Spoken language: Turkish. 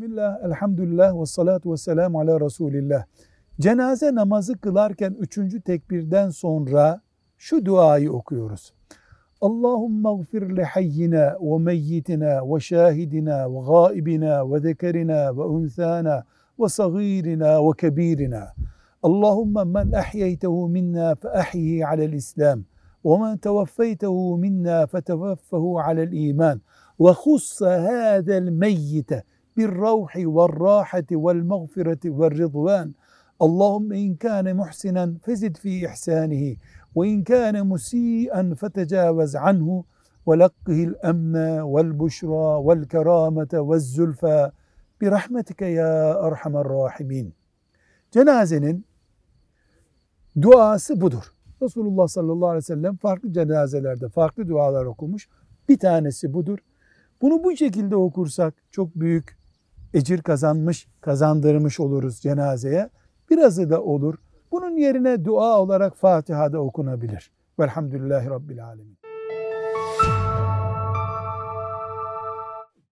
Bismillah, elhamdülillah ve salatu ve selamu ala Resulillah. Cenaze namazı kılarken üçüncü tekbirden sonra şu duayı okuyoruz. Allahümme gfir li hayyina ve meyyitina ve şahidina ve gaibina ve zekerina ve unthana ve sagirina ve kebirina. Allahümme men ahyeytehu minna fe ahyihi alel islam minna fe tevaffahu alel iman ve khussa hâzel meyyite بالروح والراحة والمغفرة والرضوان اللهم إن كان محسنا فزد في إحسانه وإن كان مسيئا فتجاوز عنه ولقه الأمن والبشرى والكرامة والزلفى برحمتك يا أرحم الراحمين Cenazenin duası budur. Resulullah sallallahu aleyhi ve sellem farklı cenazelerde farklı dualar okumuş. Bir tanesi budur. Bunu bu şekilde okursak çok büyük ecir kazanmış, kazandırmış oluruz cenazeye. Birazı da olur. Bunun yerine dua olarak Fatiha'da okunabilir. Velhamdülillahi Rabbil Alemin.